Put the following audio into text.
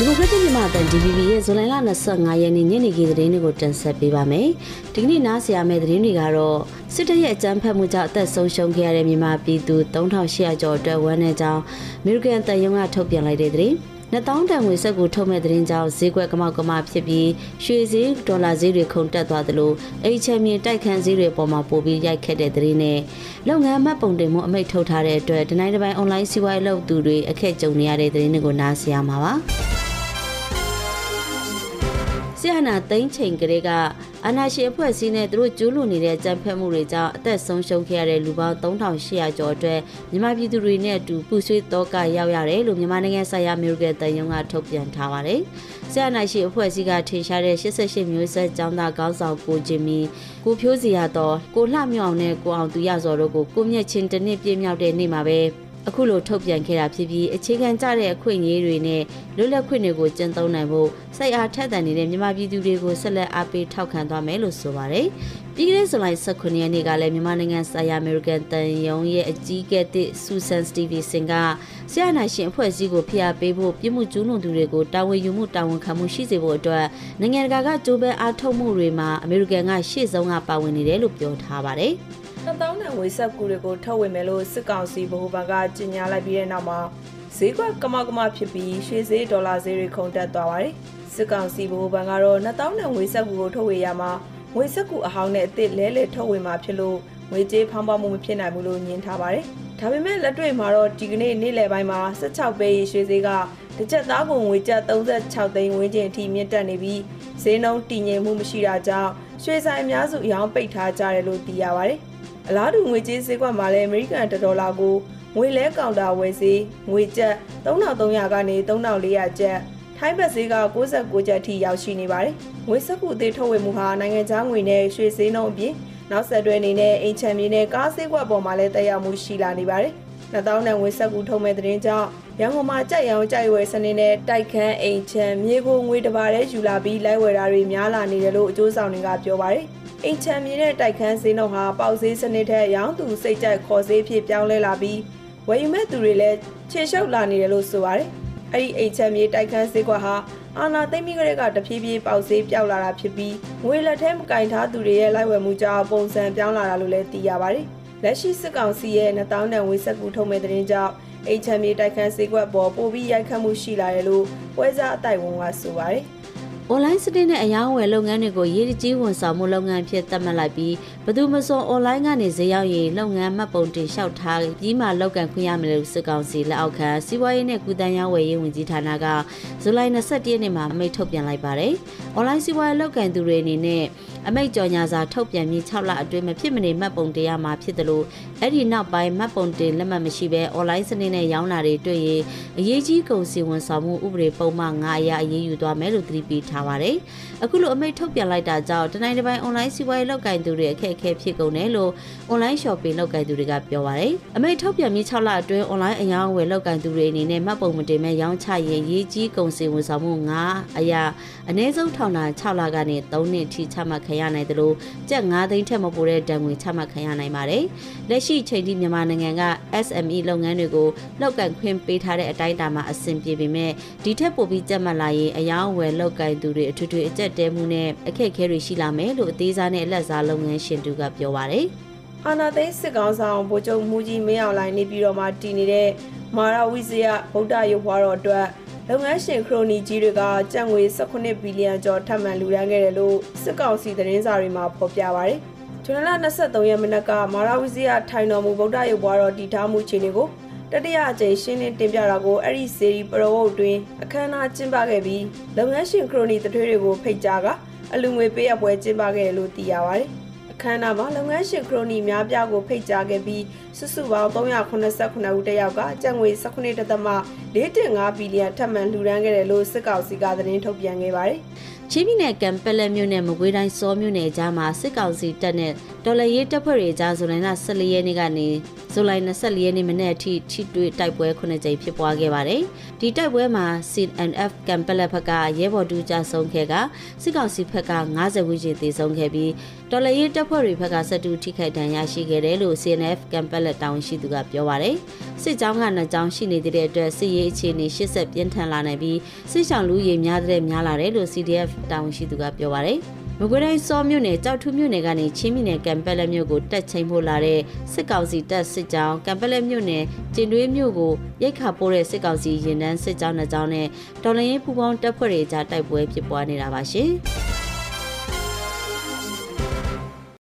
ဒီမိုကရက်တစ်မြန်မာအသံ DVB ရဲ့ဇူလိုင်လ25ရက်နေ့ညနေခင်းသတင်းတွေကိုတင်ဆက်ပေးပါမယ်။ဒီကနေ့နားဆင်ရမယ့်သတင်းတွေကတော့စစ်တပ်ရဲ့အကြမ်းဖက်မှုကြောင့်အသက်ဆုံးရှုံးခဲ့ရတဲ့မြန်မာပြည်သူ3800ကျော်အတွက်ဝမ်းနည်းကြောင်းအမေရိကန်တန်ယုံကထုတ်ပြန်လိုက်တဲ့သတင်း။နှစ်တောင်းတန်ငွေဆက်ကိုထုတ်မဲ့သတင်းကြောင့်ဈေးကွက်ကမောက်ကမဖြစ်ပြီးရွှေဈေးဒေါ်လာဈေးတွေခုန်တက်သွားသလိုအိတ်ချမ်းမြေတိုက်ခန်းဈေးတွေပေါ်မှာပိုပြီးရိုက်ခတ်တဲ့သတင်းနဲ့လုပ်ငန်းမှတ်ပုံတင်မှုအမိတ်ထုတ်ထားတဲ့အတွက်ဒီနိုင်တစ်ပိုင်းအွန်လိုင်းစီးပွားရေးလုပ်သူတွေအခက်ကြုံနေရတဲ့သတင်းတွေကိုနားဆင်ရမှာပါ။ ဆီယနာသိန်းချိန်ကလေးကအာနာရှင်အဖွဲ့အစည်းနဲ့သူတို့ကျူးလွန်နေတဲ့ကြမ်းဖက်မှုတွေကြောင့်အသက်ဆုံးရှုံးခဲ့ရတဲ့လူပေါင်း3800ကျော်အတွက်မြန်မာပြည်သူတွေနဲ့အတူပူဆွေးတော့ကရောက်ရတယ်လို့မြန်မာနိုင်ငံဆိုင်ရာမျိုးကတန်ယုံကထုတ်ပြန်ထားပါတယ်။ဆီယနာရှင်အဖွဲ့အစည်းကထင်ရှားတဲ့88မျိုးဆက်ကျောင်းသားကောင်းဆောင်ကိုဂျင်မီကိုဖြိုးစီရတော့ကိုလှမြောင်နဲ့ကိုအောင်သူရစော်တို့ကိုကိုမြက်ချင်းတစ်နှစ်ပြည့်မြောက်တဲ့နေ့မှာပဲ အခုလိုထုတ်ပြန်ခဲ့တာဖြစ်ပြီးအခြေခံကျတဲ့အခွင့်အရေးတွေနဲ့လွတ်လပ်ခွင့်တွေကိုကျင့်သုံးနိုင်ဖို့စိတ်အားထက်သန်နေတဲ့မြန်မာပြည်သူတွေကိုဆက်လက်အားပေးထောက်ခံသွားမယ်လို့ဆိုပါတယ်။ပြီးခဲ့တဲ့ဇူလိုင်18ရက်နေ့ကလည်းမြန်မာနိုင်ငံဆိုင်ရာ American တန်ယုံရဲ့အကြီးအကဲသစ် Susan Stevenson ကဆရာနာရှင်အဖွဲ့အစည်းကိုဖိအားပေးဖို့ပြည်မှုကျူးလွန်သူတွေကိုတာဝန်ယူမှုတာဝန်ခံမှုရှိစေဖို့အတွက်နိုင်ငံတကာကကြိုးပမ်းအားထုတ်မှုတွေမှာအမေရိကန်ကရှေ့ဆုံးကပါဝင်နေတယ်လို့ပြောထားပါတယ်။ နှစ်သောင်းတန်ငွေဆက်ကူတွေကိုထုတ်ဝေမယ်လို့စစ်ကောင်စီဗဟိုဘဏ်ကကြေညာလိုက်ပြီးတဲ့နောက်မှာဈေးကွက်ကမောက်ကမဖြစ်ပြီးရွှေဈေးဒေါ်လာဈေးတွေခုန်တက်သွားပါတယ်။စစ်ကောင်စီဗဟိုဘဏ်ကတော့နှစ်သောင်းတန်ငွေဆက်ကူကိုထုတ်ဝေရမှာငွေဆက်ကူအဟောင်းနဲ့အစ်စ်လဲလှယ်ထုတ်ဝေမှာဖြစ်လို့ငွေကြေးဖောင်းပွားမှုမဖြစ်နိုင်ဘူးလို့ညင်ထားပါတယ်။ဒါပေမဲ့လက်တွေ့မှာတော့ဒီကနေ့နေ့လယ်ပိုင်းမှာ16ပဲရွှေဈေးကတစ်ချက်သားကိုငွေကျပ်36သိန်းဝန်းကျင်အထိမြင့်တက်နေပြီးဈေးနှုန်းတည်ငြိမ်မှုမရှိတာကြောင့်ရွှေဆိုင်အများစုအယောင်ပိတ်ထားကြတယ်လို့သိရပါတယ်။ အလားတူငွေကြေးဈေးကွက်မှာလည်းအမေရိကန်ဒေါ်လာကိုငွေလဲကောင်တာဝယ်ဈေးငွေကျပ်3300ကနေ3400ကျပ်ထိုင်းဘတ်ဈေးက69ကျပ်အထိရောက်ရှိနေပါတယ်။ငွေစက်ကူအသေးထုတ်ဝေမှုဟာနိုင်ငံခြားငွေနဲ့ရွှေဈေးနှုန်းအပြင်နောက်ဆက်တွဲအနေနဲ့အိမ်ချမ်းမြေနဲ့ကားဈေးကွက်ပေါ်မှာလည်းတက်ရောက်မှုရှိလာနေပါတယ်။နှစ်သောင်းတန်ငွေစက်ကူထုတ်မဲ့တဲ့တင်ကြောင့်ရန်ကုန်မှာကြက်ရောင်ကြိုက်ဝယ်စနစ်နဲ့တိုက်ခန်းအိမ်ချမ်းမြေကိုငွေတစ်ပါးတည်းယူလာပြီးလိုက်ဝယ်တာတွေများလာနေတယ်လို့အကျိုးဆောင်တွေကပြောပါတယ်။ အိမ်ချမ်းမြေနဲ့တိုက်ခန်းဈေးနှုန်းဟာပေါက်ဈေးစနစ်ထက်ရောင်းသူစိတ်ကြိုက်ခေါ်ဈေးဖြစ်ပြောင်းလဲလာပြီးဝယ်ယူမဲ့သူတွေလည်းခြေလျှောက်လာနေတယ်လို့ဆိုပါတယ်။အဲ့ဒီအိမ်ချမ်းမြေတိုက်ခန်းဈေးကွက်ဟာအာနာသိမ့်မိကလေးကတဖြည်းဖြည်းပေါက်ဈေးပြောက်လာတာဖြစ်ပြီးငွေလက်ထဲမကင်ထားသူတွေရဲ့လိုက်ဝယ်မှုကြောင့်ပုံစံပြောင်းလာတာလို့လည်းသိရပါတယ်။လက်ရှိစစ်ကောင်စီရဲ့2000တန်ဝေဆက်ကူထုံမဲ့တဲ့တင်ကြောင့်အိမ်ချမ်းမြေတိုက်ခန်းဈေးကွက်ပေါ်ပိုပြီးရိုက်ခတ်မှုရှိလာတယ်လို့ပွဲစားအတိုက်ဝန်ကဆိုပါတယ်။ online စနစ်နဲ့အယောင်းဝယ်လုပ်ငန်းတွေကိုရည်တကြီးဝန်ဆောင်မှုလုပ်ငန်းဖြစ်သတ်မှတ်လိုက်ပြီးဘယ်သူမဆို online ကနေဈေးရောက်ရင်လုပ်ငန်းမှတ်ပုံတင်လျှောက်ထားပြီးမှလောက်ကန်ခွင့်ရမယ်လို့စစ်ကောင်စီလက်အောက်ခံစီးပွားရေးနဲ့ကုသရေးဝယ်ရေးဝန်ကြီးဌာနကဇူလိုင်21ရက်နေ့မှာအမိန့်ထုတ်ပြန်လိုက်ပါတယ်။ online စီးပွားရေးလုပ်ကန်သူတွေအနေနဲ့အမိတ်ကြော်ညာစာထုတ်ပြန်ပြီး6လအတွင်းမဖြစ်မနေမှတ်ပုံတင်ရမှာဖြစ်တယ်လို့အဲ့ဒီနောက်ပိုင်းမှတ်ပုံတင်လက်မှတ်မရှိဘဲ online စနစ်နဲ့ရောင်းတာတွေတွေ့ရင်အရေးကြီးကုန်စည်ဝန်ဆောင်မှုဥပဒေပုံမှန်9အရအရေးယူသွားမယ်လို့သတိပေးထားပါတယ်။အခုလိုအမိတ်ထုတ်ပြန်လိုက်တာကြောင့်တနိုင်တစ်ပိုင်း online စီးပွားရေးလုပ်ကိုင်သူတွေအခက်အခဲဖြစ်ကုန်တယ်လို့ online shopping လုပ်ကိုင်သူတွေကပြောပါတယ်။အမိတ်ထုတ်ပြန်ပြီး6လအတွင်း online အယောင်းအဝယ်လုပ်ကိုင်သူတွေအနေနဲ့မှတ်ပုံမတင်မဲ့ရောင်းချရင်ရေးကြီးကုန်စည်ဝန်ဆောင်မှု9အရာအနည်းဆုံးထောင်တာ6လကနေ3နှစ်ထိချမှတ်ခံရနိုင်တယ်လို့ကျပ်9သိန်းထက်မပိုတဲ့ဒဏ်ငွေချမှတ်ခံရနိုင်ပါတယ်။လက်ရှိချိန်ထိမြန်မာနိုင်ငံက SME လုပ်ငန်းတွေကိုလောက်ကန်ခွင့်ပေးထားတဲ့အတိုင်းအတာမှာအဆင်ပြေပေမဲ့ဒီထက်ပိုပြီးကြက်မှတ်လာရင်အယောင်းဝယ်လောက်ကန်သူတွေအထွေထွေအကျက်တဲမှုနဲ့အခက်အခဲတွေရှိလာမယ်လို့အသေးစားနဲ့အလက်စားလုပ်ငန်းရှင်တူကပြောပါတယ်။အာနာသိန်းစစ်ကောင်ဆောင်ဗိုလ်ချုပ်မူကြီးမင်းအောင်လှိုင်နေပြည်တော်မှာတည်နေတဲ့မာရဝိဇယဗုဒ္ဓရုပ်ဘွားတော်အတွက် လုပ်ငန်းရှင်ခရိုနီကြီးတွေကကြံ့ငွေ18ဘီလီယံကျော်ထပ်မံလူဒန်းခဲ့တယ်လို့စစ်ကောင်စီသတင်းစာတွေမှာဖော်ပြပါရယ်။ဇွန်လ23ရက်မနက်ကမာရဝိဇယထိုင်တော်မူဗုဒ္ဓရုပ်ဘွားတော်တည်ထားမှုခြေနေကိုတတိယအကြိမ်ရှင်းလင်းတင်ပြတာကိုအဲ့ဒီစေရီပရဝုတ်တွင်အခမ်းအနားကျင်းပခဲ့ပြီးလုပ်ငန်းရှင်ခရိုနီတထွေးတွေကိုဖိတ်ကြားကအလူငွေပေးအပ်ပွဲကျင်းပခဲ့တယ်လို့သိရပါတယ်။အ ခမ်းအနားမှာလုပ်ငန်းရှင်ခရိုနီများပြားကိုဖိတ်ကြားခဲ့ပြီးစုစုပေါင်း389ဦးတက်ရောက်ကကျပ်ငွေ18.4.5ဘီလီယံထပ်မံလှူဒန်းခဲ့တယ်လို့စစ်ကောင်စီကသတင်းထုတ်ပြန်ခဲ့ပါတယ်။ချင်းပြည်နယ်ကံပက်လက်မြို့နယ်မကွေးတိုင်းစောမြို့နယ်ကြားမှာစစ်ကောင်စီတပ်နဲ့ဒေါ်လာရေးတပ်ဖွဲ့တွေကြားဇူလိုင်လ14ရက်နေ့ကနေ ဇူလိုင်24ရက်နေ့မနေ့အထိထိတွေ့တိုက်ပွဲ9ကြိမ်ဖြစ်ပွားခဲ့ပါတယ်။ဒီတိုက်ပွဲမှာ CNF ကမ်ပလက်ဘက်ကရဲဘော်တူကြဆုံးခဲ့ကစစ်ကောင်စီဘက်က90ဝန်းကျင်သေဆုံးခဲ့ပြီးဒေါ်လာရေးတပ်ဖွဲ့တွေဘက်ကဆက်တူထိခိုက်ဒဏ်ရာရှိခဲ့တယ်လို့ CNF ကမ်ပလက်တာဝန်ရှိသူကပြောပါတယ်။စစ်ကြောင်းကနှစ်ကြောင်းရှိနေတဲ့အတွက်စစ်ရေးအခြေအနေရှစ်ဆက်ပြင်းထန်လာနိုင်ပြီးစစ်ဆောင်လူရေများတဲ့များလာတယ်လို့ CDF တာဝန်ရှိသူကပြောပါတယ်။ မကွေးတိုင်းစောမြို့နယ်ကြောက်ထုမြို့နယ်ကနေချင်းမြို့နယ်ကံပက်လက်မြို့ကိုတက်ချိန်ဖို့လာတဲ့စစ်ကောင်စီတပ်စစ်ကြောင်းကံပက်လက်မြို့နယ်ကျင်တွဲမြို့ကိုရိတ်ခါပိုးတဲ့စစ်ကောင်စီရင်တန်းစစ်ကြောင်းနှစ်ကြောင်းနဲ့တော်လရင်ပူပေါင်းတပ်ဖွဲ့တွေကြားတိုက်ပွဲဖြစ်ပွားနေတာပါရှင်။